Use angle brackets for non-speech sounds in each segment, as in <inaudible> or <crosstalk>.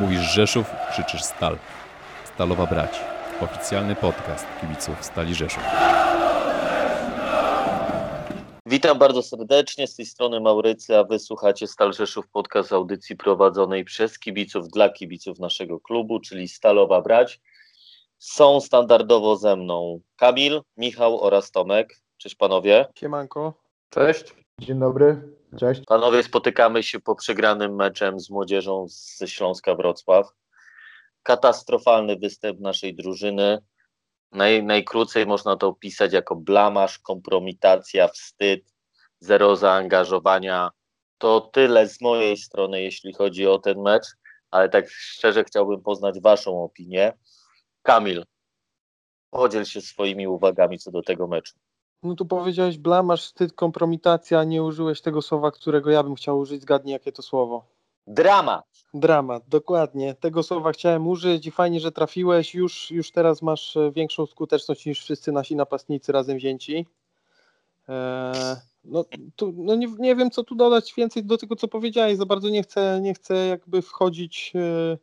Mówisz Rzeszów, krzyczysz Stal. Stalowa Brać. Oficjalny podcast kibiców Stali Rzeszów. Witam bardzo serdecznie, z tej strony Maurycy, a wysłuchacie Stal Rzeszów podcast audycji prowadzonej przez kibiców dla kibiców naszego klubu, czyli Stalowa Brać. Są standardowo ze mną Kamil, Michał oraz Tomek. Cześć panowie. Siemanko. Cześć. Dzień dobry, cześć. Panowie, spotykamy się po przegranym meczem z młodzieżą ze Śląska Wrocław. Katastrofalny występ naszej drużyny. Naj, najkrócej można to opisać jako blamasz, kompromitacja, wstyd, zero zaangażowania. To tyle z mojej strony, jeśli chodzi o ten mecz, ale tak szczerze chciałbym poznać Waszą opinię. Kamil, podziel się swoimi uwagami co do tego meczu. No tu powiedziałeś blamasz, wstyd, kompromitacja, nie użyłeś tego słowa, którego ja bym chciał użyć. Zgadnij, jakie to słowo. Dramat. Dramat, dokładnie. Tego słowa chciałem użyć i fajnie, że trafiłeś. Już, już teraz masz e, większą skuteczność niż wszyscy nasi napastnicy razem wzięci. Eee, no, tu, no nie, nie wiem, co tu dodać więcej do tego, co powiedziałeś. Za bardzo nie chcę, nie chcę jakby wchodzić e,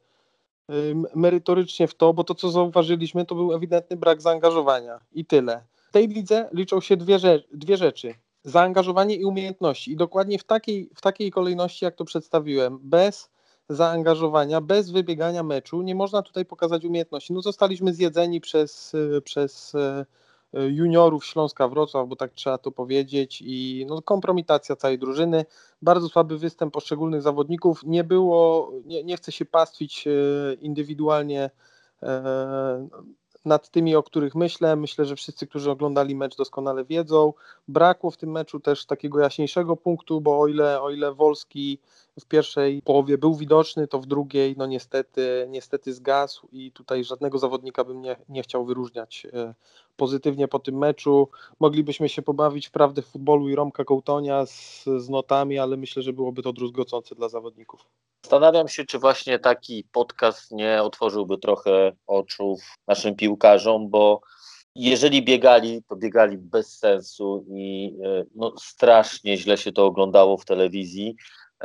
e, merytorycznie w to, bo to, co zauważyliśmy, to był ewidentny brak zaangażowania i tyle. Tej lidze liczą się dwie, dwie rzeczy zaangażowanie i umiejętności. I dokładnie w takiej, w takiej kolejności, jak to przedstawiłem, bez zaangażowania, bez wybiegania meczu, nie można tutaj pokazać umiejętności. No zostaliśmy zjedzeni przez, przez e, juniorów Śląska Wrocław, bo tak trzeba to powiedzieć i no, kompromitacja całej drużyny, bardzo słaby występ poszczególnych zawodników, nie było, nie, nie chcę się pastwić e, indywidualnie e, nad tymi, o których myślę. Myślę, że wszyscy, którzy oglądali mecz doskonale wiedzą. Brakło w tym meczu też takiego jaśniejszego punktu, bo o ile, o ile Wolski w pierwszej połowie był widoczny, to w drugiej no niestety, niestety zgasł i tutaj żadnego zawodnika bym nie, nie chciał wyróżniać e, pozytywnie po tym meczu. Moglibyśmy się pobawić w prawdę w futbolu i Romka Kołtonia z, z notami, ale myślę, że byłoby to druzgocące dla zawodników. Zastanawiam się, czy właśnie taki podcast nie otworzyłby trochę oczu naszym piłkarzom, bo jeżeli biegali, to biegali bez sensu i e, no, strasznie źle się to oglądało w telewizji.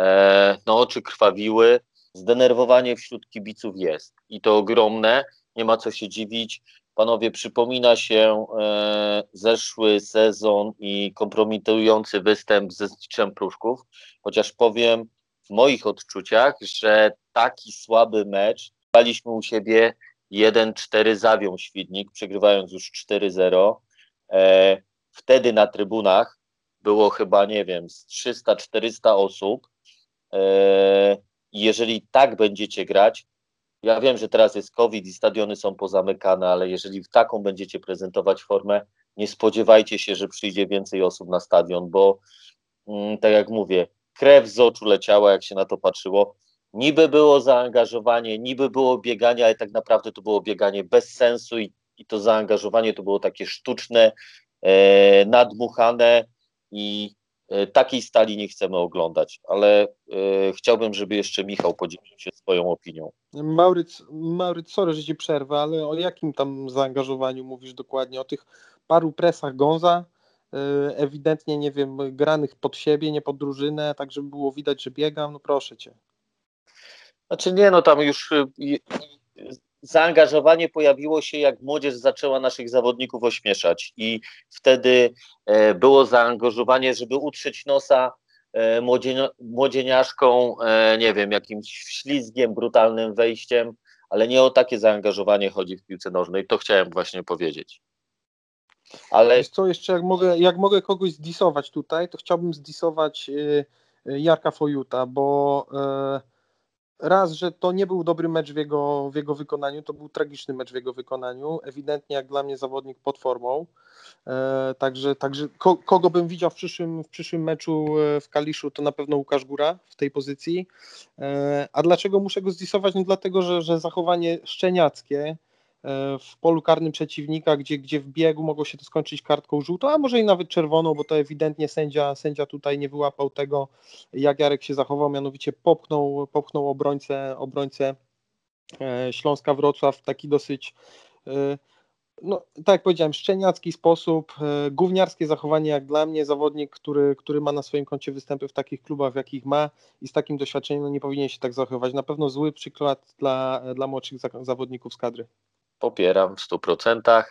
E, no, oczy krwawiły, zdenerwowanie wśród kibiców jest i to ogromne, nie ma co się dziwić. Panowie, przypomina się e, zeszły sezon i kompromitujący występ ze Zliczem Pruszków, chociaż powiem w moich odczuciach, że taki słaby mecz paliśmy u siebie 1-4 zawią Świdnik, przegrywając już 4-0. E, wtedy na trybunach było chyba, nie wiem, z 300-400 osób. E, jeżeli tak będziecie grać, ja wiem, że teraz jest COVID i stadiony są pozamykane, ale jeżeli w taką będziecie prezentować formę, nie spodziewajcie się, że przyjdzie więcej osób na stadion, bo mm, tak jak mówię, krew z oczu leciała, jak się na to patrzyło. Niby było zaangażowanie, niby było bieganie, ale tak naprawdę to było bieganie bez sensu i, i to zaangażowanie to było takie sztuczne, e, nadmuchane i takiej stali nie chcemy oglądać, ale e, chciałbym, żeby jeszcze Michał podzielił się swoją opinią. Mauryc, Mauryc, sorry, że ci przerwę, ale o jakim tam zaangażowaniu mówisz dokładnie? O tych paru presach Gonza, e, ewidentnie, nie wiem, granych pod siebie, nie pod drużynę, tak żeby było widać, że biegam, no proszę cię. Znaczy nie, no tam już zaangażowanie pojawiło się, jak młodzież zaczęła naszych zawodników ośmieszać i wtedy e, było zaangażowanie, żeby utrzeć nosa e, młodzieniaszką, e, nie wiem, jakimś ślizgiem, brutalnym wejściem, ale nie o takie zaangażowanie chodzi w piłce nożnej, to chciałem właśnie powiedzieć. Ale... Wiesz co, jeszcze jak mogę, jak mogę kogoś zdisować tutaj, to chciałbym zdisować y, y, Jarka Fojuta, bo raz, że to nie był dobry mecz w jego, w jego wykonaniu, to był tragiczny mecz w jego wykonaniu, ewidentnie jak dla mnie zawodnik pod formą, e, także, także ko, kogo bym widział w przyszłym, w przyszłym meczu e, w Kaliszu, to na pewno Łukasz Góra w tej pozycji, e, a dlaczego muszę go zdisować? No dlatego, że, że zachowanie szczeniackie, w polu karnym przeciwnika, gdzie, gdzie w biegu mogło się to skończyć kartką żółtą, a może i nawet czerwoną, bo to ewidentnie sędzia, sędzia tutaj nie wyłapał tego, jak Jarek się zachował, mianowicie popchnął, popchnął obrońcę, obrońcę e, Śląska Wrocław w taki dosyć e, no, tak jak powiedziałem, szczeniacki sposób, e, gówniarskie zachowanie jak dla mnie, zawodnik, który, który ma na swoim koncie występy w takich klubach, w jakich ma i z takim doświadczeniem no, nie powinien się tak zachowywać. Na pewno zły przykład dla, dla młodszych za- zawodników z kadry. Popieram w 100%.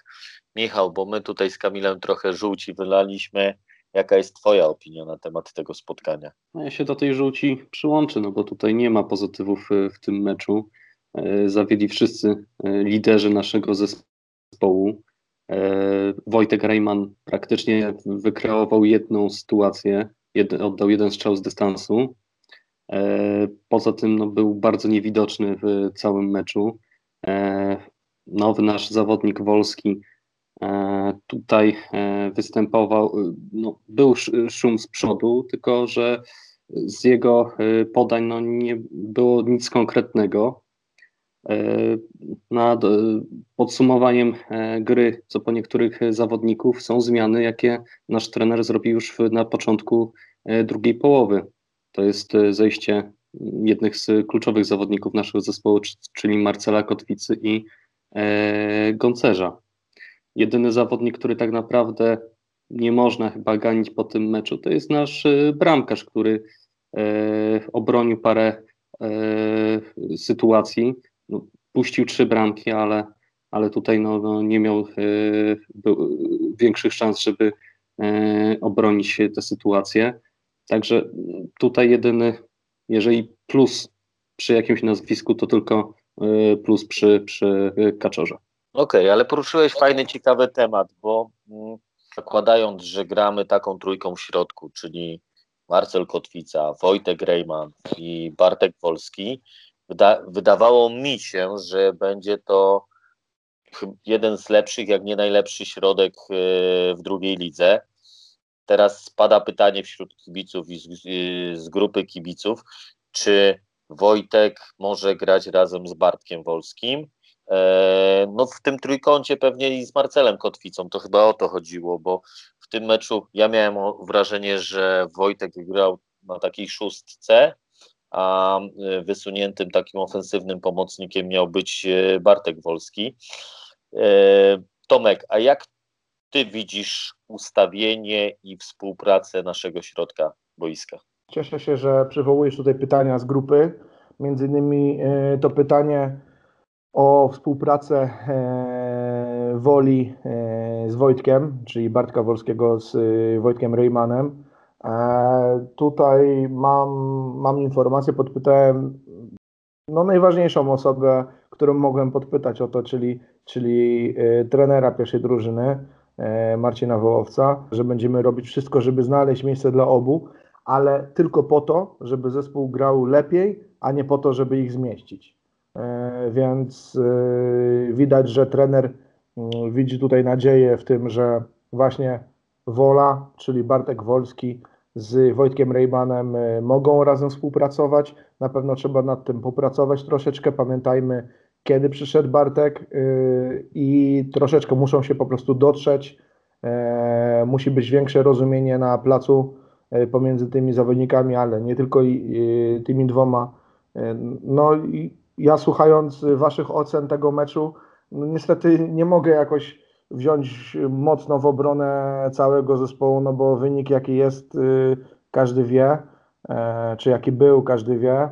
Michał, bo my tutaj z Kamilem trochę żółci wylaliśmy. Jaka jest Twoja opinia na temat tego spotkania? No ja się do tej żółci przyłączę, no bo tutaj nie ma pozytywów y, w tym meczu. E, Zawiedli wszyscy e, liderzy naszego zespołu. E, Wojtek Rejman praktycznie wykreował jedną sytuację, oddał jeden strzał z dystansu. E, Poza tym no, był bardzo niewidoczny w całym meczu. Nowy nasz zawodnik Wolski E, Tutaj e, występował, e, no, był sz- szum z przodu, tylko że z jego podań no, nie było nic konkretnego. Nad podsumowaniem gry, co po niektórych zawodników, są zmiany, jakie nasz trener zrobił już na początku drugiej połowy. To jest zejście jednych z kluczowych zawodników naszego zespołu, czyli Marcela Kotwicy i Goncerza jedyny zawodnik, który tak naprawdę nie można chyba ganić po tym meczu, to jest nasz e, bramkarz, który e, obronił parę e, sytuacji. No, puścił trzy bramki, ale, ale tutaj no, no, nie miał e, większych szans, żeby e, obronić tę sytuację. Także tutaj jedyny, jeżeli plus przy jakimś nazwisku, to tylko e, plus przy, przy Kaczorze. Okej, ale poruszyłeś fajny, ciekawy temat, bo mm, zakładając, że gramy taką trójką w środku, czyli Marcel Kotwica, Wojtek Rejman i Bartek Wolski, wyda wydawało mi się, że będzie to jeden z lepszych, jak nie najlepszy środek e, w drugiej lidze. Teraz spada pytanie wśród kibiców i z, y, z grupy kibiców, czy Wojtek może grać razem z Bartkiem Wolskim? E, No w tym trójkącie pewnie i z Marcelem Kotwicą, to chyba o to chodziło, bo w tym meczu ja miałem wrażenie, że Wojtek grał na takiej szóstce, a e, wysuniętym takim ofensywnym pomocnikiem miał być e, Bartek Wolski. Tomek, a jak ty widzisz ustawienie i współpracę naszego środka boiska? Cieszę się, że przywołujesz tutaj pytania z grupy. Między innymi e, to pytanie o współpracę e, Woli e, z Wojtkiem, czyli Bartka Wolskiego z Wojtkiem Rejmanem. Tutaj mam, mam informację, podpytałem no, najważniejszą osobę, którą mogłem podpytać o to, czyli, czyli trenera pierwszej drużyny, Marcina Wołowca, że będziemy robić wszystko, żeby znaleźć miejsce dla obu, ale tylko po to, żeby zespół grał lepiej, a nie po to, żeby ich zmieścić. E, Więc e, widać, że trener mm, widzi tutaj nadzieję w tym, że właśnie Wola, czyli Bartek Wolski z Wojtkiem Rejmanem e, mogą razem współpracować. Na pewno trzeba nad tym popracować troszeczkę. Pamiętajmy, kiedy przyszedł Bartek i troszeczkę muszą się po prostu dotrzeć. Musi być większe rozumienie na placu pomiędzy tymi zawodnikami, ale nie tylko i tymi dwoma. E, No i ja słuchając Waszych ocen tego meczu, no niestety nie mogę jakoś wziąć mocno w obronę całego zespołu, no bo wynik jaki jest, każdy wie, e, czy jaki był, każdy wie.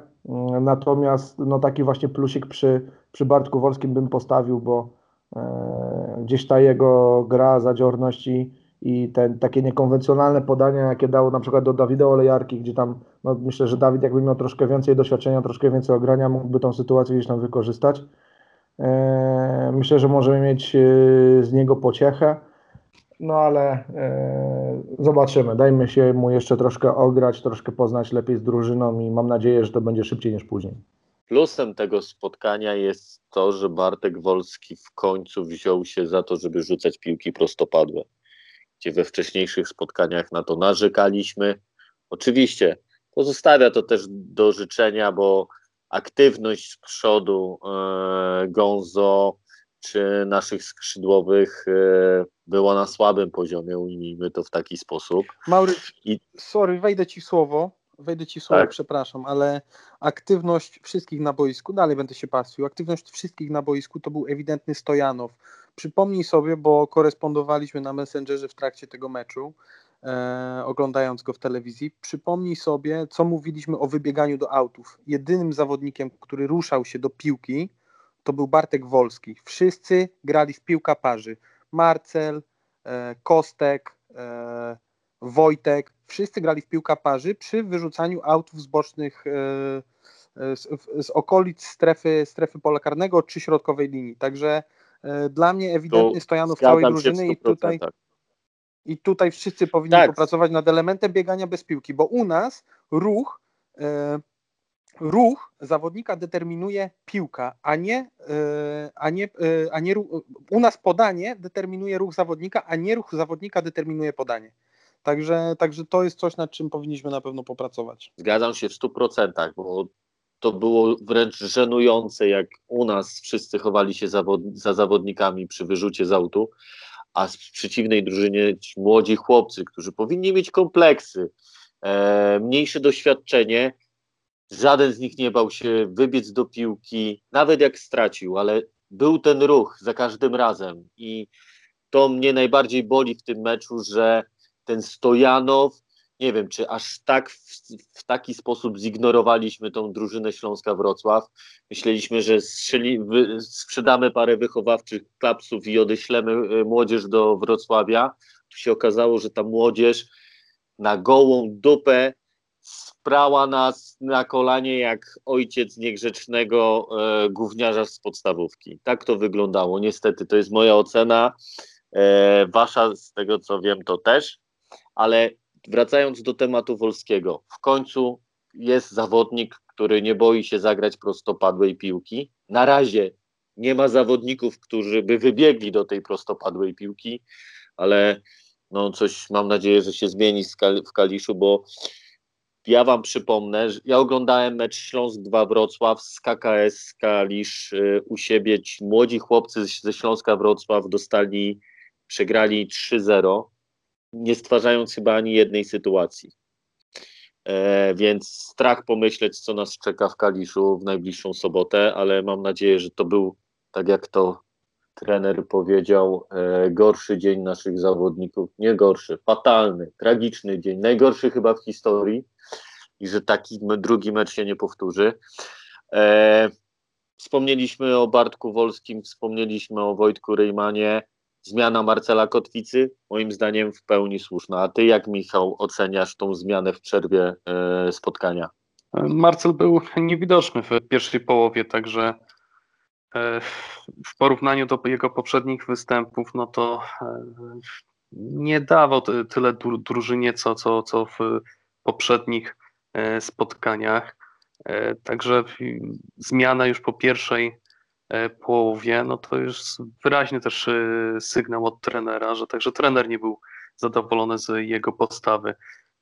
Natomiast no taki właśnie plusik przy, przy Bartku Wolskim bym postawił, bo e, gdzieś ta jego gra, zadziorność i, i te takie niekonwencjonalne podania, jakie dał na przykład do Dawida Olejarki, gdzie tam no myślę, że Dawid jakby miał troszkę więcej doświadczenia, troszkę więcej ogrania, mógłby tą sytuację gdzieś tam wykorzystać. E, Myślę, że możemy mieć e, z niego pociechę. No ale e, zobaczymy. Dajmy się mu jeszcze troszkę ograć, troszkę poznać lepiej z drużyną i mam nadzieję, że to będzie szybciej niż później. Plusem tego spotkania jest to, że Bartek Wolski w końcu wziął się za to, żeby rzucać piłki prostopadłe, gdzie we wcześniejszych spotkaniach na to narzekaliśmy. Oczywiście pozostawia to też do życzenia, bo aktywność z przodu e, Gonzo czy naszych skrzydłowych e, była na słabym poziomie, ujmijmy to w taki sposób. Maury, I- sorry, wejdę ci w słowo. wejdę ci w słowo, Tak. przepraszam, ale aktywność wszystkich na boisku, dalej będę się pastwił, aktywność wszystkich na boisku to był ewidentny Stojanow. Przypomnij sobie, bo korespondowaliśmy na Messengerze w trakcie tego meczu, e, oglądając go w telewizji, przypomnij sobie, co mówiliśmy o wybieganiu do autów. Jedynym zawodnikiem, który ruszał się do piłki, to był Bartek Wolski. Wszyscy grali w piłka parzy. Marcel, e, Kostek, e, Wojtek, wszyscy grali w piłka parzy przy wyrzucaniu autów z bocznych, e, e, z, w- z okolic strefy, strefy pola karnego czy środkowej linii. Także dla mnie ewidentny Stojanów całej drużyny i 100%. tutaj, i tutaj wszyscy powinni Tak. popracować nad elementem biegania bez piłki, bo u nas ruch e, ruch zawodnika determinuje piłka, a nie, e, a nie, e, a nie ruch, u nas podanie determinuje ruch zawodnika, a nie ruch zawodnika determinuje podanie. Także, także to jest coś, nad czym powinniśmy na pewno popracować. Zgadzam się w 100%, bo to było wręcz żenujące, jak u nas wszyscy chowali się zawod za zawodnikami przy wyrzucie z autu, a w przeciwnej drużynie ci młodzi chłopcy, którzy powinni mieć kompleksy, e, mniejsze doświadczenie, żaden z nich nie bał się wybiec do piłki, nawet jak stracił, ale był ten ruch za każdym razem i to mnie najbardziej boli w tym meczu, że ten Stojanow nie wiem, czy aż tak w, w taki sposób zignorowaliśmy tą drużynę Śląska Wrocław. Myśleliśmy, że strzeli, wy, sprzedamy parę wychowawczych klapsów i odeślemy y, młodzież do Wrocławia. Tu się okazało, że ta młodzież na gołą dupę sprała nas na kolanie jak ojciec niegrzecznego e, gówniarza z podstawówki. Tak to wyglądało. Niestety, to jest moja ocena. E, wasza, z tego co wiem, to też. Ale wracając do tematu Wolskiego, w końcu jest zawodnik, który nie boi się zagrać prostopadłej piłki. Na razie nie ma zawodników, którzy by wybiegli do tej prostopadłej piłki, ale no coś mam nadzieję, że się zmieni w Kal- w Kaliszu, bo ja wam przypomnę, że ja oglądałem mecz Śląsk 2 Wrocław z KKS Kalisz y, u siebie. Ci młodzi chłopcy ze Śląska Wrocław dostali, przegrali 3-0 nie stwarzając chyba ani jednej sytuacji. E, więc strach pomyśleć, co nas czeka w Kaliszu w najbliższą sobotę, ale mam nadzieję, że to był, tak jak to trener powiedział, e, gorszy dzień naszych zawodników. Nie gorszy, fatalny, tragiczny dzień, najgorszy chyba w historii i że taki drugi mecz się nie powtórzy. E, wspomnieliśmy o Bartku Wolskim, wspomnieliśmy o Wojtku Rejmanie zmiana Marcela Kotwicy, moim zdaniem w pełni słuszna. A ty jak, Michał, oceniasz tą zmianę w przerwie e, spotkania? Marcel był niewidoczny w pierwszej połowie, także e, w porównaniu do jego poprzednich występów, no to e, nie dawał ty- tyle dru- drużynie, co, co, co w poprzednich spotkaniach. Także zmiana już po pierwszej połowie, no to już wyraźny też e, sygnał od trenera, że także trener nie był zadowolony z jego postawy.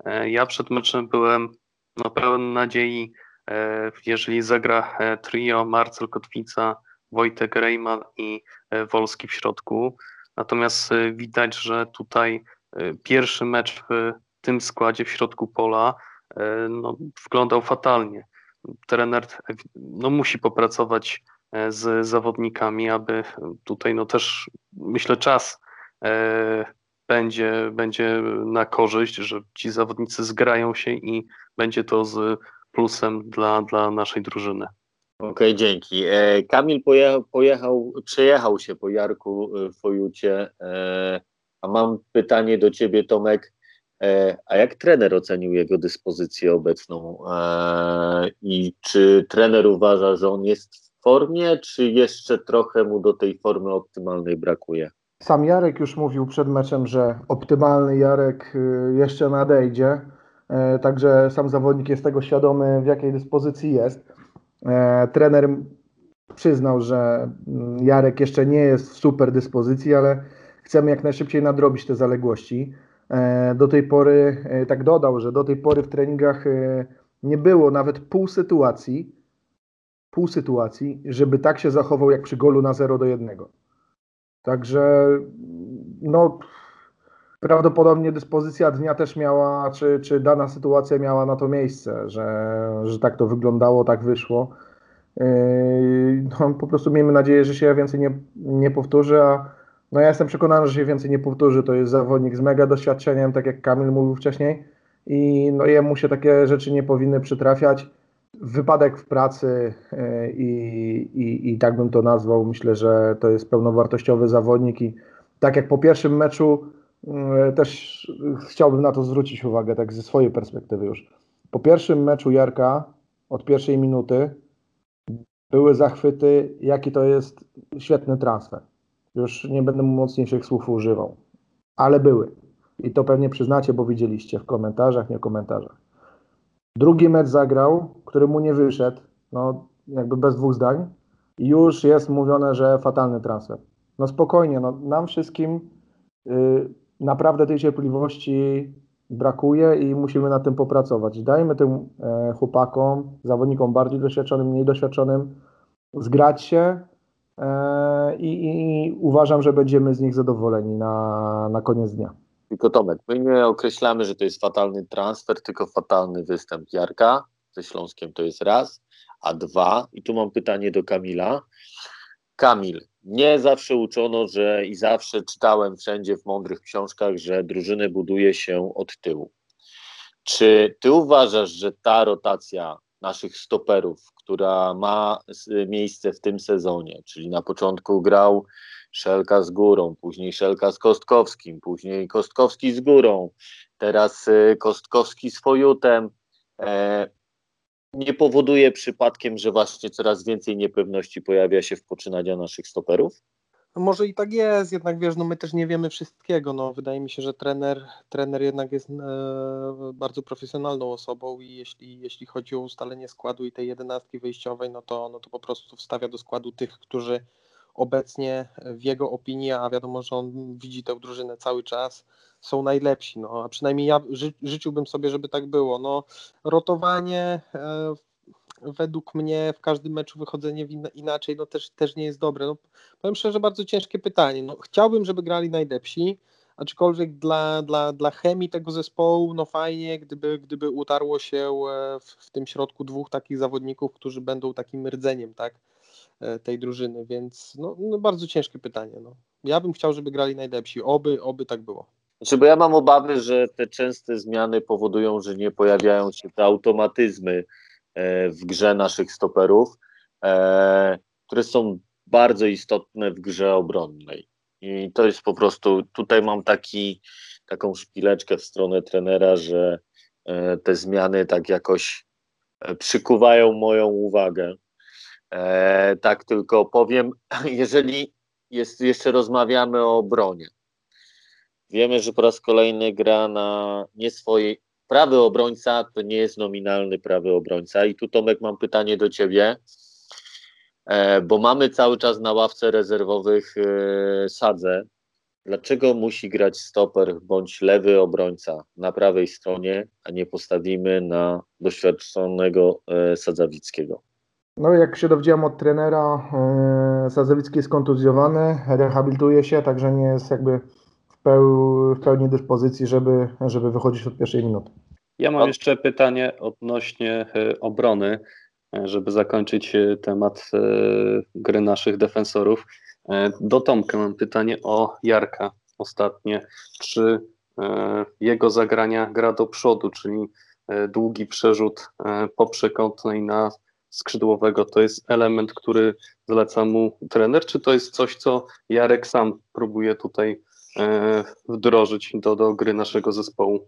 E, Ja przed meczem byłem no, pełen nadziei, e, jeżeli zagra e, trio Marcel Kotwica, Wojtek Rejman i e, Wolski w środku. Natomiast e, widać, że tutaj e, pierwszy mecz w tym składzie w środku pola e, no, wyglądał fatalnie. Trener e, no, musi popracować e, z zawodnikami, aby tutaj no, też myślę czas e, będzie, będzie na korzyść, że ci zawodnicy zgrają się i będzie to z plusem dla, dla naszej drużyny. Okej, dzięki. E, Kamil pojechał, pojechał, przejechał się po Jarku e, w Fojucie, e, a mam pytanie do ciebie, Tomek. E, a jak trener ocenił jego dyspozycję obecną? E, I czy trener uważa, że on jest formie, czy jeszcze trochę mu do tej formy optymalnej brakuje? Sam Jarek już mówił przed meczem, że optymalny Jarek y, jeszcze nadejdzie. E, Także sam zawodnik jest tego świadomy, w jakiej dyspozycji jest. E, Trener przyznał, że mm, Jarek jeszcze nie jest w super dyspozycji, ale chcemy jak najszybciej nadrobić te zaległości. E, Do tej pory, tak dodał, że do tej pory w treningach nie było nawet pół sytuacji, pół sytuacji, żeby tak się zachował jak przy golu na 0 do 1. Także no, prawdopodobnie dyspozycja dnia też miała, czy, czy dana sytuacja miała na to miejsce, że, że tak to wyglądało, tak wyszło. Yy, No, po prostu miejmy nadzieję, że się więcej nie, nie powtórzy, a no ja jestem przekonany, że się więcej nie powtórzy. To jest zawodnik z mega doświadczeniem, tak jak Kamil mówił wcześniej i no jemu się takie rzeczy nie powinny przytrafiać. Wypadek w pracy yy, i, i, i tak bym to nazwał. Myślę, że to jest pełnowartościowy zawodnik i tak jak po pierwszym meczu yy, też chciałbym na to zwrócić uwagę, tak ze swojej perspektywy już. Po pierwszym meczu Jarka od pierwszej minuty były zachwyty, jaki to jest świetny transfer. Już nie będę mocniejszych słów używał, ale były. I to pewnie przyznacie, bo widzieliście w komentarzach, nie komentarzach. Drugi mecz zagrał, który mu nie wyszedł, no jakby bez dwóch zdań. I już jest mówione, że fatalny transfer. No spokojnie, no, nam wszystkim y, naprawdę tej cierpliwości brakuje i musimy nad tym popracować. Dajmy tym e, chłopakom, zawodnikom bardziej doświadczonym, mniej doświadczonym zgrać się e, i, i uważam, że będziemy z nich zadowoleni na, na koniec dnia. Tylko Tomek, my nie określamy, że to jest fatalny transfer, tylko fatalny występ Jarka ze Śląskiem to jest raz, a dwa, i tu mam pytanie do Kamila. Kamil, nie zawsze uczono, że i zawsze czytałem wszędzie w mądrych książkach, że drużyny buduje się od tyłu. Czy ty uważasz, że ta rotacja naszych stoperów, która ma miejsce w tym sezonie, czyli na początku grał Szelka z górą, później Szelka z Kostkowskim, później Kostkowski z górą, teraz y, Kostkowski z Fojutem, e, nie powoduje przypadkiem, że właśnie coraz więcej niepewności pojawia się w poczynania naszych stoperów? No może i tak jest, jednak wiesz, no my też nie wiemy wszystkiego. No, wydaje mi się, że trener, trener jednak jest e, bardzo profesjonalną osobą i jeśli, jeśli chodzi o ustalenie składu i tej jedenastki wyjściowej, no to, no to po prostu wstawia do składu tych, którzy obecnie w jego opinii, a wiadomo, że on widzi tę drużynę cały czas, są najlepsi. No, a przynajmniej ja ży, życzyłbym sobie, żeby tak było. No, rotowanie e, według mnie w każdym meczu wychodzenie inaczej no też, też nie jest dobre. No, powiem szczerze, bardzo ciężkie pytanie. No, chciałbym, żeby grali najlepsi, aczkolwiek dla, dla, dla chemii tego zespołu, no fajnie, gdyby, gdyby utarło się e, w, w tym środku dwóch takich zawodników, którzy będą takim rdzeniem tak, e, tej drużyny, więc no, no bardzo ciężkie pytanie. No. Ja bym chciał, żeby grali najlepsi, oby, oby tak było. Znaczy, bo ja mam obawy, że te częste zmiany powodują, że nie pojawiają się te automatyzmy w grze naszych stoperów, e, które są bardzo istotne w grze obronnej. I to jest po prostu, tutaj mam taki, taką szpileczkę w stronę trenera, że e, te zmiany tak jakoś e, przykuwają moją uwagę. E, tak tylko powiem, <clears throat> jeżeli jest, jeszcze rozmawiamy o obronie, Wiemy, że po raz kolejny gra na nie swojej. Prawy obrońca to nie jest nominalny prawy obrońca. I tu Tomek mam pytanie do ciebie, e, bo mamy cały czas na ławce rezerwowych e, Sadzę. Dlaczego musi grać stoper bądź lewy obrońca na prawej stronie, a nie postawimy na doświadczonego e, Sadzawickiego? No jak się dowiedziałem od trenera, Sazewicki jest kontuzjowany, rehabilituje się, także nie jest jakby w, peł, w pełni dyspozycji, żeby, żeby wychodzić od pierwszej minuty. Ja mam jeszcze pytanie odnośnie e, obrony, e, żeby zakończyć e, temat gry naszych defensorów. Do Tomka mam pytanie o Jarka ostatnie. Czy jego zagrania gra do przodu, czyli długi przerzut po przekątnej na skrzydłowego, to jest element, który zleca mu trener, czy to jest coś, co Jarek sam próbuje tutaj wdrożyć do, do gry naszego zespołu?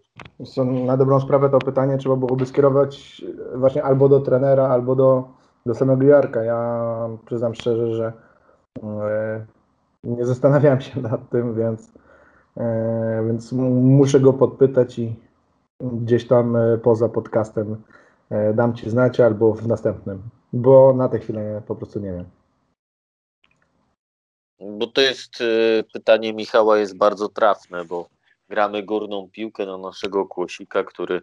Na dobrą sprawę to pytanie trzeba byłoby skierować właśnie albo do trenera, albo do, do samego Jarka. Ja przyznam szczerze, że e, nie zastanawiałem się nad tym, więc, e, więc muszę go podpytać i gdzieś tam e, poza podcastem e, dam Ci znać albo w następnym, bo na tę chwilę po prostu nie wiem. Bo to jest e, pytanie Michała jest bardzo trafne, bo gramy górną piłkę na naszego Kłosika, który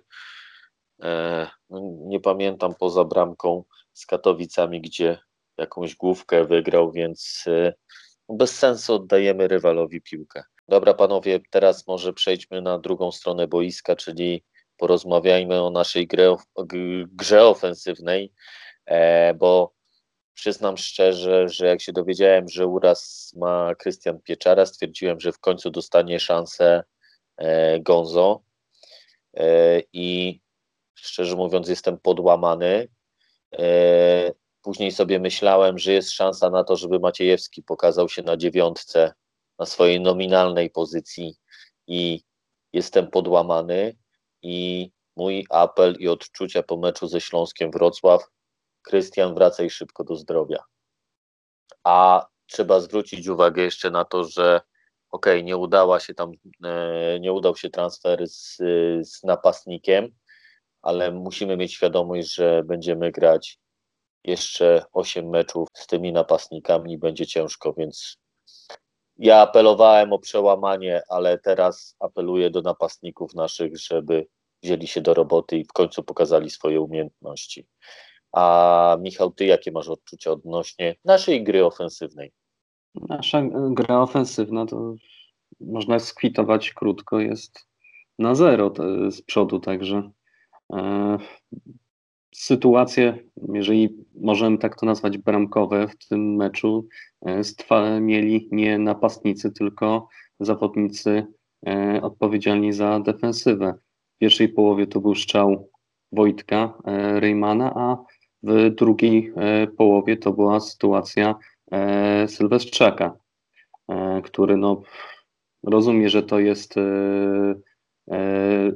e, no, nie pamiętam poza bramką z Katowicami, gdzie jakąś główkę wygrał, więc e, bez sensu oddajemy rywalowi piłkę. Dobra, panowie, teraz może przejdźmy na drugą stronę boiska, czyli porozmawiajmy o naszej grze, grze ofensywnej, e, bo przyznam szczerze, że jak się dowiedziałem, że uraz ma Krystian Pieczara, stwierdziłem, że w końcu dostanie szansę e, Gonzo e, i szczerze mówiąc jestem podłamany. E, Później sobie myślałem, że jest szansa na to, żeby Maciejewski pokazał się na dziewiątce, na swojej nominalnej pozycji i jestem podłamany i mój apel i odczucia po meczu ze Śląskiem Wrocław, Krystian wracaj szybko do zdrowia. A trzeba zwrócić uwagę jeszcze na to, że okej, nie udała się tam, e, nie udał się transfer z, z napastnikiem, ale musimy mieć świadomość, że będziemy grać jeszcze 8 meczów z tymi napastnikami i będzie ciężko, więc ja apelowałem o przełamanie, ale teraz apeluję do napastników naszych, żeby wzięli się do roboty i w końcu pokazali swoje umiejętności. A Michał, ty jakie masz odczucia odnośnie naszej gry ofensywnej? Nasza gra ofensywna to można skwitować krótko, jest na zero z przodu, także e, sytuacje, jeżeli możemy tak to nazwać, bramkowe w tym meczu e, mieli nie napastnicy, tylko zawodnicy e, odpowiedzialni za defensywę. W pierwszej połowie to był strzał Wojtka e, Reymana, a w drugiej e, połowie to była sytuacja e, Sylwestrzaka, e, który no, rozumie, że to jest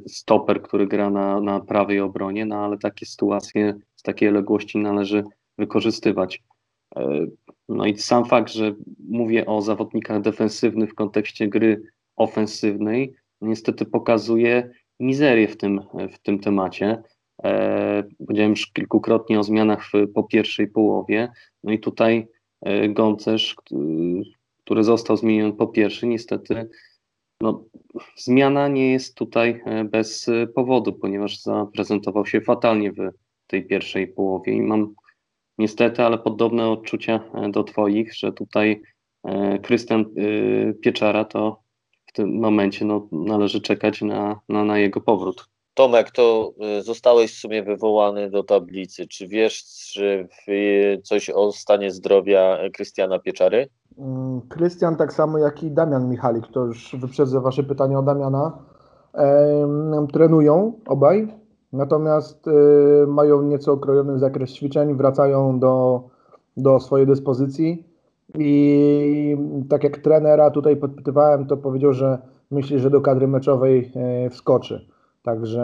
stoper, który gra na, na prawej obronie, no ale takie sytuacje z takiej odległości należy wykorzystywać. No i sam fakt, że mówię o zawodnikach defensywnych w kontekście gry ofensywnej, niestety pokazuje mizerię w tym, w tym temacie. E, Powiedziałem już kilkukrotnie o zmianach po pierwszej połowie, no i tutaj e, Goncerz, k- który został zmieniony po pierwszej, niestety no, zmiana nie jest tutaj e, bez powodu, ponieważ zaprezentował się fatalnie w tej pierwszej połowie i mam niestety, ale podobne odczucia do Twoich, że tutaj Krystian e, Pieczara to w tym momencie no, należy czekać na, na, na jego powrót. Tomek, to y, zostałeś w sumie wywołany do tablicy. Czy wiesz czy coś o stanie zdrowia Krystiana Pieczary? Mm, Krystian, tak samo jak i Damian Michalik, to już wyprzedzę Wasze pytanie o Damiana, trenują obaj, natomiast y, mają nieco okrojony zakres ćwiczeń, wracają do, do swojej dyspozycji i tak jak trenera tutaj podpytywałem, to powiedział, że myśli, że do kadry meczowej e, wskoczy. Także,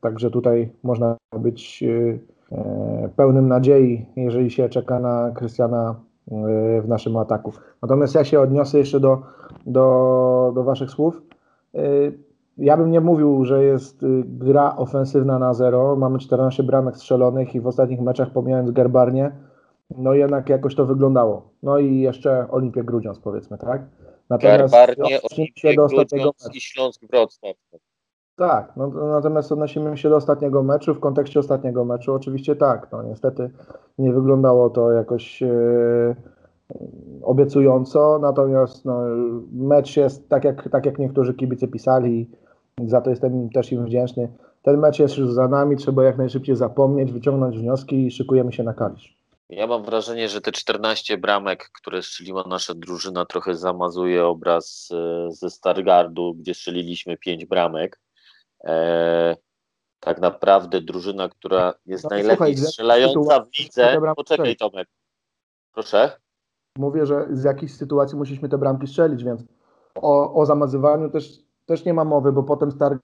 także tutaj można być e, e, pełnym nadziei, jeżeli się czeka na Krystiana e, w naszym ataku. Natomiast ja się odniosę jeszcze do, do, do Waszych słów. E, Ja bym nie mówił, że jest y, gra ofensywna na zero. Mamy 14 bramek strzelonych i w ostatnich meczach, pomijając Garbarnie, no jednak jakoś to wyglądało. No i jeszcze Olimpię Grudziądz, powiedzmy, tak? Olimpia do ostatniego Grudziądz i Śląsk Wrocław. Tak, no, to natomiast odnosimy się do ostatniego meczu. W kontekście ostatniego meczu oczywiście tak. No niestety nie wyglądało to jakoś e, obiecująco, natomiast no, mecz jest tak jak, tak jak niektórzy kibice pisali, za to jestem też im wdzięczny. Ten mecz jest już za nami, trzeba jak najszybciej zapomnieć, wyciągnąć wnioski i szykujemy się na Kalisz. Ja mam wrażenie, że te 14 bramek, które strzeliła nasza drużyna, trochę zamazuje obraz e, ze Stargardu, gdzie strzeliliśmy 5 bramek. E, tak naprawdę drużyna, która jest No, najlepiej słuchaj, strzelająca w lidze. Poczekaj? Tomek. Proszę. Mówię, że z jakichś sytuacji musieliśmy te bramki strzelić, więc o, o zamazywaniu też, też nie ma mowy, bo potem Stargard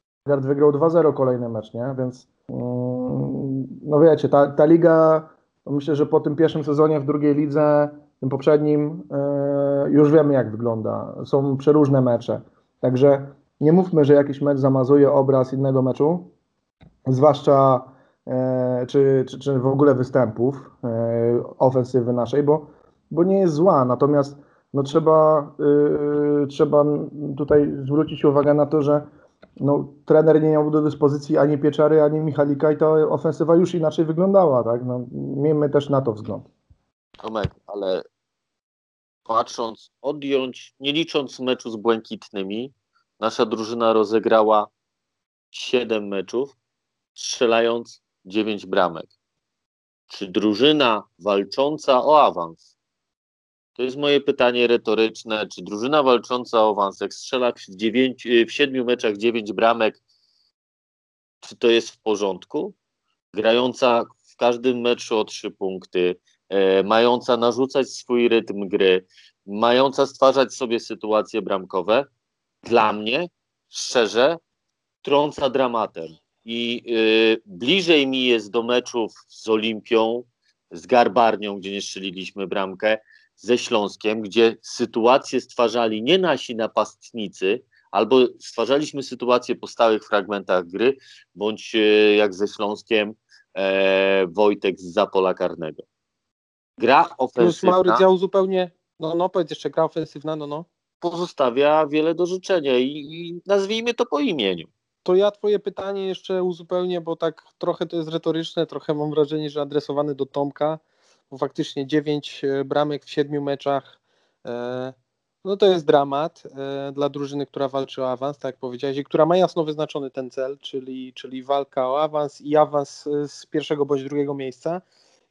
wygrał 2-0 kolejny mecz, nie? Więc mm, no wiecie, ta, ta liga, myślę, że po tym pierwszym sezonie w drugiej lidze, tym poprzednim, e, już wiemy jak wygląda. Są przeróżne mecze. Także nie mówmy, że jakiś mecz zamazuje obraz innego meczu, zwłaszcza e, czy, czy, czy w ogóle występów e, ofensywy naszej, bo bo nie jest zła, natomiast no trzeba, yy, trzeba tutaj zwrócić uwagę na to, że no, trener nie miał do dyspozycji ani Pieczary, ani Michalika i ta ofensywa już inaczej wyglądała, tak? No, miejmy też na to wzgląd. Tomek, ale patrząc, odjąć, nie licząc meczu z Błękitnymi, nasza drużyna rozegrała 7 meczów, strzelając 9 bramek. Czy drużyna walcząca o awans, to jest moje pytanie retoryczne, czy drużyna walcząca o awans, jak strzela w, 9, w 7 meczach 9 bramek, czy to jest w porządku? Grająca w każdym meczu o 3 punkty, e, mająca narzucać swój rytm gry, mająca stwarzać sobie sytuacje bramkowe, dla mnie, szczerze, trąca dramatem. I y, bliżej mi jest do meczów z Olimpią, z Garbarnią, gdzie nie strzeliliśmy bramkę, ze Śląskiem, gdzie sytuacje stwarzali nie nasi napastnicy, albo stwarzaliśmy sytuacje po stałych fragmentach gry, bądź y, jak ze Śląskiem e, Wojtek z Zapola Karnego. Gra Plus ofensywna Maury dział zupełnie, no, no powiedz jeszcze, gra ofensywna, no, no. Pozostawia wiele do życzenia i, i nazwijmy to po imieniu. To ja twoje pytanie jeszcze uzupełnię, bo tak trochę to jest retoryczne, trochę mam wrażenie, że adresowane do Tomka, bo faktycznie 9 bramek w 7 meczach, e, no to jest dramat e, dla drużyny, która walczy o awans, tak jak powiedziałeś, i która ma jasno wyznaczony ten cel, czyli, czyli walka o awans i awans e, z pierwszego bądź drugiego miejsca.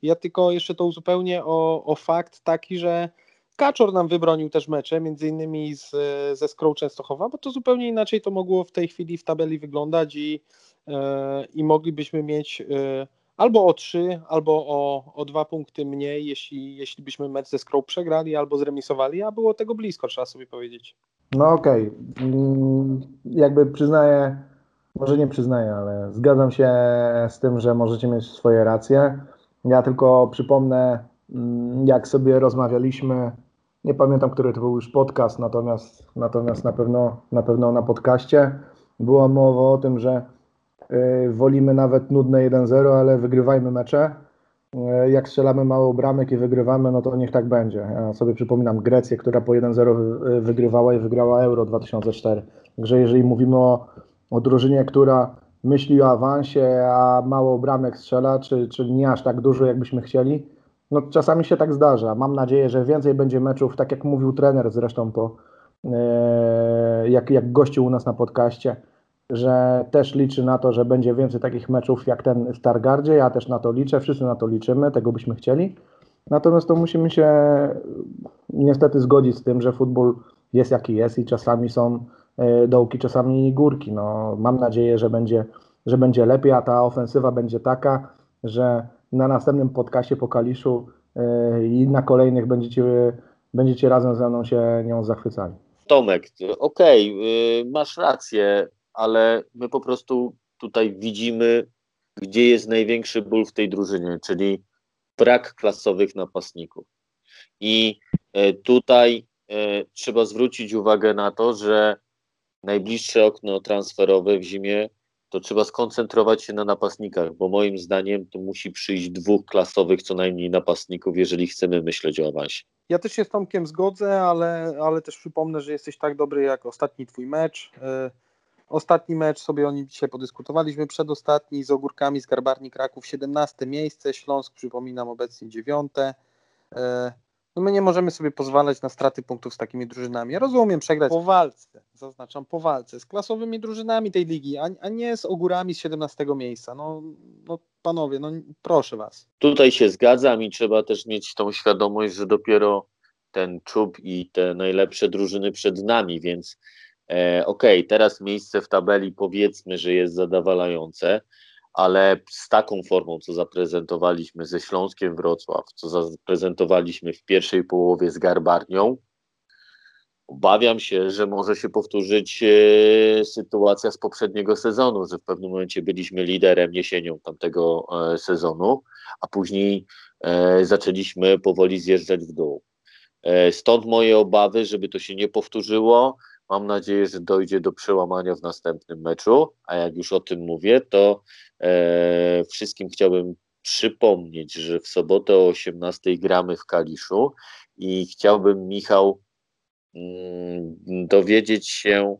Ja tylko jeszcze to uzupełnię o, o fakt taki, że Kaczor nam wybronił też mecze, między innymi z, ze Skrą Częstochowa, bo to zupełnie inaczej to mogło w tej chwili w tabeli wyglądać i, e, i moglibyśmy mieć e, albo o trzy, albo o, o dwa punkty mniej, jeśli, jeśli byśmy mecz ze Skrą przegrali albo zremisowali, a było tego blisko, trzeba sobie powiedzieć. No okej, Mm, jakby przyznaję, może nie przyznaję, ale zgadzam się z tym, że możecie mieć swoje racje. Ja tylko przypomnę, mm, jak sobie rozmawialiśmy, nie pamiętam, który to był już podcast, natomiast, natomiast na, pewno, na pewno na podcaście była mowa o tym, że y, wolimy nawet nudne 1-0, ale wygrywajmy mecze. Y, Jak strzelamy mało bramek i wygrywamy, no to niech tak będzie. Ja sobie przypominam Grecję, która po 1-0 wy- wygrywała i wygrała Euro 2004. Także jeżeli mówimy o, o drużynie, która myśli o awansie, a mało bramek strzela, czy, czy nie aż tak dużo, jakbyśmy chcieli, no czasami się tak zdarza. Mam nadzieję, że więcej będzie meczów, tak jak mówił trener zresztą po, e, jak, jak gościł u nas na podcaście, że też liczy na to, że będzie więcej takich meczów jak ten w Stargardzie. Ja też na to liczę, wszyscy na to liczymy, tego byśmy chcieli. Natomiast to musimy się niestety zgodzić z tym, że futbol jest jaki jest i czasami są e, dołki, czasami górki. No, mam nadzieję, że będzie, że będzie lepiej, a ta ofensywa będzie taka, że na następnym podcaście po Kaliszu e, i na kolejnych będziecie, będziecie razem ze mną się nią zachwycali. Tomek, okej, y, masz rację, ale my po prostu tutaj widzimy, gdzie jest największy ból w tej drużynie, czyli brak klasowych napastników. I e, tutaj e, trzeba zwrócić uwagę na to, że najbliższe okno transferowe w zimie to trzeba skoncentrować się na napastnikach, bo moim zdaniem to musi przyjść dwóch klasowych co najmniej napastników, jeżeli chcemy myśleć o awansie. Ja też się z Tomkiem zgodzę, ale, ale też przypomnę, że jesteś tak dobry jak ostatni twój mecz. E, Ostatni mecz sobie o nim dzisiaj podyskutowaliśmy, przedostatni z Ogórkami z Garbarni Kraków 17 miejsce, Śląsk przypominam obecnie 9. No my nie możemy sobie pozwalać na straty punktów z takimi drużynami. Ja rozumiem przegrać po walce, zaznaczam po walce, z klasowymi drużynami tej ligi, a, a nie z Ogórami z 17 miejsca. No, no panowie, no proszę was. Tutaj się zgadzam i trzeba też mieć tą świadomość, że dopiero ten czub i te najlepsze drużyny przed nami, więc e, okej, teraz miejsce w tabeli powiedzmy, że jest zadowalające, ale z taką formą, co zaprezentowaliśmy ze Śląskiem Wrocław, co zaprezentowaliśmy w pierwszej połowie z Garbarnią, obawiam się, że może się powtórzyć e, sytuacja z poprzedniego sezonu, że w pewnym momencie byliśmy liderem jesienią tamtego e, sezonu, a później e, zaczęliśmy powoli zjeżdżać w dół. Stąd moje obawy, żeby to się nie powtórzyło. Mam nadzieję, że dojdzie do przełamania w następnym meczu, a jak już o tym mówię, to e, wszystkim chciałbym przypomnieć, że w sobotę o 18 gramy w Kaliszu i chciałbym, Michał, mm, dowiedzieć się,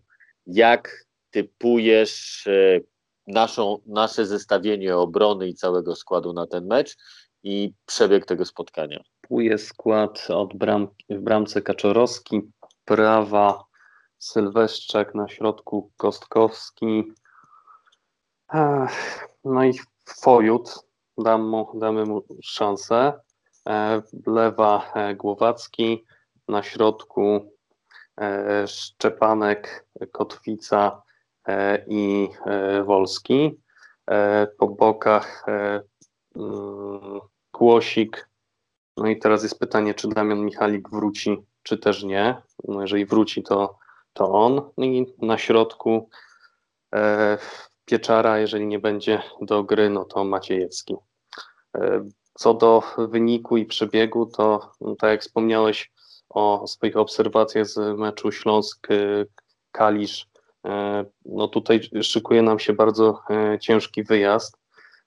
jak typujesz e, naszą, nasze zestawienie obrony i całego składu na ten mecz i przebieg tego spotkania. typuję skład od bram, w bramce Kaczorowski, prawa Sylweszczak, na środku Kostkowski, no i Fojut, dam mu, damy mu szansę. E, Lewa e, Głowacki, na środku e, Szczepanek, Kotwica i Wolski. Po bokach mm, Kłosik. No i teraz jest pytanie, czy Damian Michalik wróci, czy też nie. No jeżeli wróci, to, to on. No i na środku e, Pieczara, jeżeli nie będzie do gry, no to Maciejewski. E, Co do wyniku i przebiegu, to no, tak jak wspomniałeś o swoich obserwacjach z meczu Śląsk-Kalisz, e, no tutaj szykuje nam się bardzo e, ciężki wyjazd,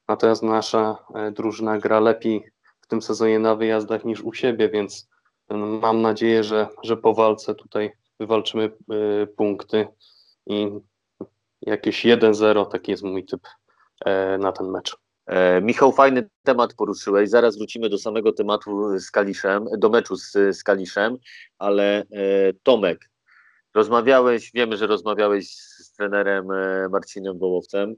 natomiast nasza e, drużyna gra lepiej w tym sezonie na wyjazdach niż u siebie, więc e, mam nadzieję, że, że po walce tutaj wywalczymy e, punkty i jakieś 1-0, taki jest mój typ e, na ten mecz. E, Michał, fajny temat poruszyłeś. Zaraz wrócimy do samego tematu z Kaliszem, do meczu z, z Kaliszem, ale e, Tomek, rozmawiałeś, wiemy, że rozmawiałeś z, trenerem Marcinem Wołowcem.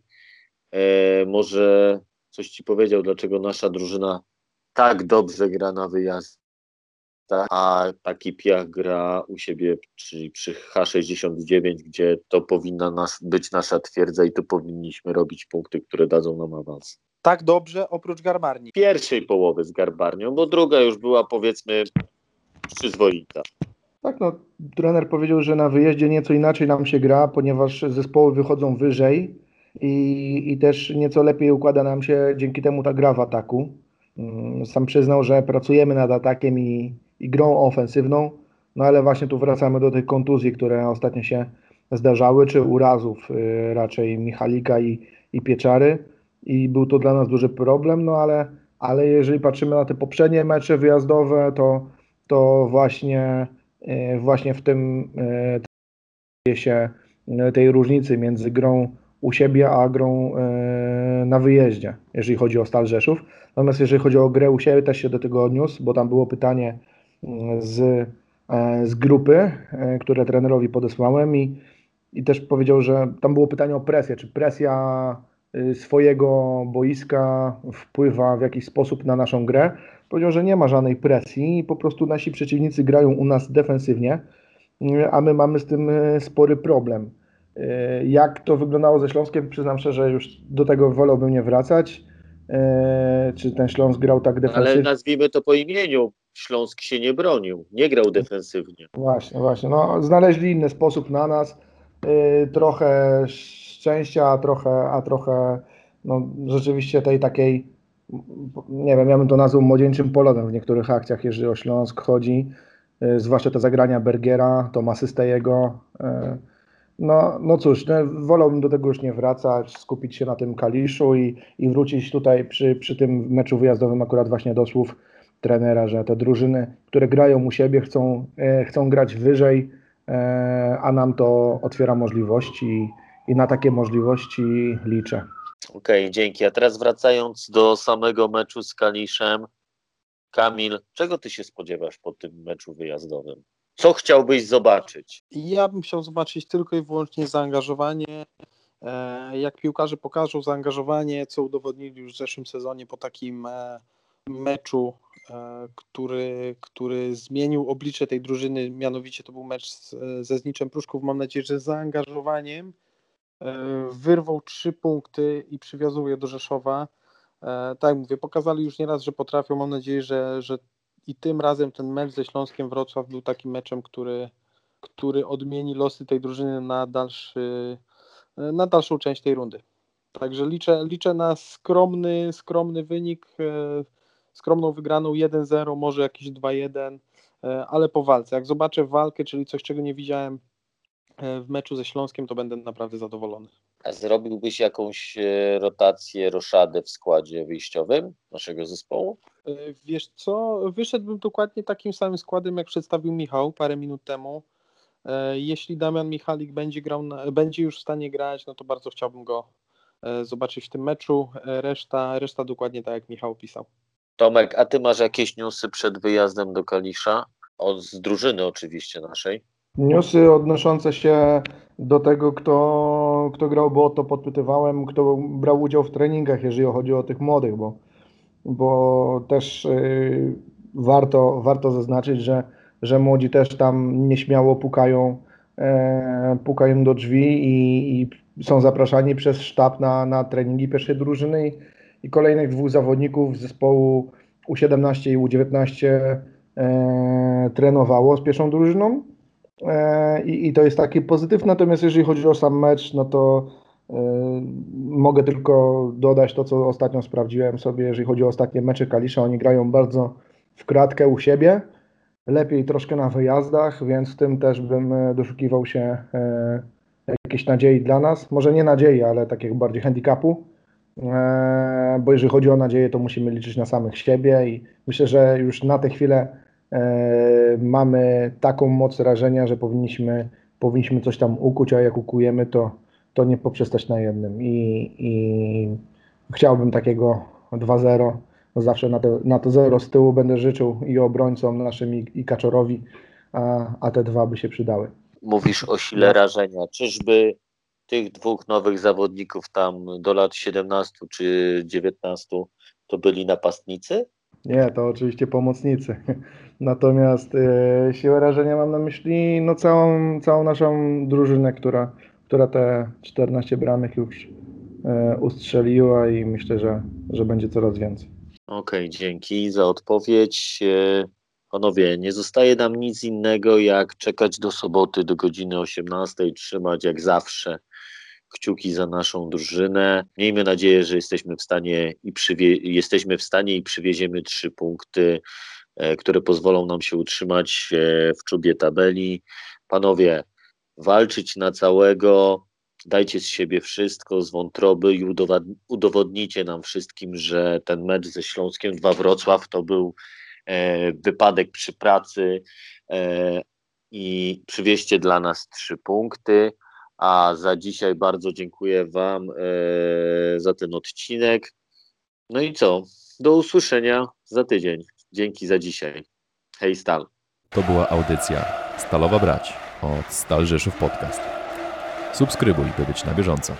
Może coś ci powiedział, dlaczego nasza drużyna tak dobrze gra na wyjazdach, a taki piach gra u siebie, czyli przy H69, gdzie to powinna nas, być nasza twierdza i tu powinniśmy robić punkty, które dadzą nam awans Tak dobrze, oprócz Garmarni. pierwszej połowy z Garbarnią, bo druga już była powiedzmy przyzwoita. Tak, no, trener powiedział, że na wyjeździe nieco inaczej nam się gra, ponieważ zespoły wychodzą wyżej i, i też nieco lepiej układa nam się dzięki temu ta gra w ataku. Mm, Sam przyznał, że pracujemy nad atakiem i, i grą ofensywną, no ale właśnie tu wracamy do tych kontuzji, które ostatnio się zdarzały, czy urazów y, raczej Michalika i, i Pieczary i był to dla nas duży problem, no ale, ale jeżeli patrzymy na te poprzednie mecze wyjazdowe, to, to właśnie E, właśnie w tym dzieje się e, tej różnicy między grą u siebie, a grą na wyjeździe, jeżeli chodzi o Stal Rzeszów. Natomiast jeżeli chodzi o grę u siebie, też się do tego odniósł, bo tam było pytanie z, e, z grupy, e, które trenerowi podesłałem i, i też powiedział, że tam było pytanie o presję, czy presja y, swojego boiska wpływa w jakiś sposób na naszą grę. Powiedział, że nie ma żadnej presji i po prostu nasi przeciwnicy grają u nas defensywnie, y, a my mamy z tym y, spory problem. Jak to wyglądało ze Śląskiem, przyznam szczerze, że już do tego wolałbym nie wracać. Czy ten Śląsk grał tak Ale defensywnie? nazwijmy to po imieniu. Śląsk się nie bronił, nie grał defensywnie. Właśnie, właśnie. No, znaleźli inny sposób na nas. Yy, trochę szczęścia, a trochę, a trochę no, rzeczywiście tej takiej, nie wiem, ja bym to nazwał młodzieńczym polotem w niektórych akcjach, jeżeli o Śląsk chodzi. Yy, zwłaszcza te zagrania Bergiera, to asystę jego. Yy, no, no cóż, no, wolałbym do tego już nie wracać, skupić się na tym Kaliszu i, i wrócić tutaj przy, przy tym meczu wyjazdowym akurat właśnie do słów trenera, że te drużyny, które grają u siebie, chcą, e, chcą grać wyżej, e, a nam to otwiera możliwości i na takie możliwości liczę. Okej, dzięki. A teraz wracając do samego meczu z Kaliszem. Kamil, czego ty się spodziewasz po tym meczu wyjazdowym? Co chciałbyś zobaczyć? Ja bym chciał zobaczyć tylko i wyłącznie zaangażowanie. E, Jak piłkarze pokażą zaangażowanie, co udowodnili już w zeszłym sezonie po takim meczu, e, który, który zmienił oblicze tej drużyny, mianowicie to był mecz z, ze Zniczem Pruszków. Mam nadzieję, że zaangażowaniem e, wyrwał trzy punkty i przywiozą je do Rzeszowa. E, Tak mówię, pokazali już nieraz, że potrafią. Mam nadzieję, że, że i tym razem ten mecz ze Śląskiem Wrocław był takim meczem, który, który odmieni losy tej drużyny na, dalszy, na dalszą część tej rundy. Także liczę, liczę na skromny, skromny wynik, skromną wygraną 1-0, może jakieś 2-1, e, ale po walce. Jak zobaczę walkę, czyli coś, czego nie widziałem e, w meczu ze Śląskiem, to będę naprawdę zadowolony. A zrobiłbyś jakąś e, rotację, roszadę w składzie wyjściowym naszego zespołu? Wiesz co, wyszedłbym dokładnie takim samym składem, jak przedstawił Michał parę minut temu. Jeśli Damian Michalik będzie, grał będzie już w stanie grać, no to bardzo chciałbym go zobaczyć w tym meczu. Reszta, reszta dokładnie tak, jak Michał pisał. Tomek, a ty masz jakieś newsy przed wyjazdem do Kalisza? Od, z drużyny oczywiście naszej. Newsy odnoszące się do tego, kto, kto grał, bo to podpytywałem, kto brał udział w treningach, jeżeli chodzi o tych młodych, bo, bo też y, warto, warto zaznaczyć, że, że młodzi też tam nieśmiało pukają, e, pukają do drzwi i, i są zapraszani przez sztab na, na treningi pierwszej drużyny i, i kolejnych dwóch zawodników z zespołu U17 i U19 e, trenowało z pierwszą drużyną. E, I, to jest taki pozytyw. Natomiast jeżeli chodzi o sam mecz, no to e, mogę tylko dodać to, co ostatnio sprawdziłem sobie, jeżeli chodzi o ostatnie mecze Kalisza. Oni grają bardzo w kratkę u siebie, lepiej troszkę na wyjazdach, więc w tym też bym e, doszukiwał się e, jakiejś nadziei dla nas. Może nie nadziei, ale takiego bardziej handicapu. E, bo jeżeli chodzi o nadzieję, to musimy liczyć na samych siebie i myślę, że już na tę chwilę e, mamy taką moc rażenia, że powinniśmy, powinniśmy coś tam ukuć, a jak ukujemy, to, to nie poprzestać na jednym. I, i chciałbym takiego 2-0. No zawsze na, te, na to 0 z tyłu będę życzył i obrońcom naszym, i, i Kaczorowi, a, a te dwa by się przydały. Mówisz o sile rażenia. Czyżby tych dwóch nowych zawodników tam do lat 17 czy 19 to byli napastnicy? Nie, to oczywiście pomocnicy. <laughs> Natomiast e, siłę rażenia mam na myśli no, całą, całą naszą drużynę, która, która te 14 bramek już e, ustrzeliła i myślę, że, że będzie coraz więcej. Okej, dzięki za odpowiedź. E, Panowie, nie zostaje nam nic innego, jak czekać do soboty do godziny 18, trzymać jak zawsze kciuki za naszą drużynę. Miejmy nadzieję, że jesteśmy w stanie i, przywie- jesteśmy w stanie i przywieziemy trzy punkty, e, które pozwolą nam się utrzymać e, w czubie tabeli. Panowie, walczyć na całego, dajcie z siebie wszystko, z wątroby i udowodnicie nam wszystkim, że ten mecz ze Śląskiem 2 Wrocław to był e, wypadek przy pracy e, i przywieźcie dla nas trzy punkty. A za dzisiaj bardzo dziękuję Wam e, za ten odcinek. No i co? Do usłyszenia za tydzień. Dzięki za dzisiaj. Hej Stal. To była audycja Stalowa Brać od Stal Rzeszów Podcast. Subskrybuj, by być na bieżąco.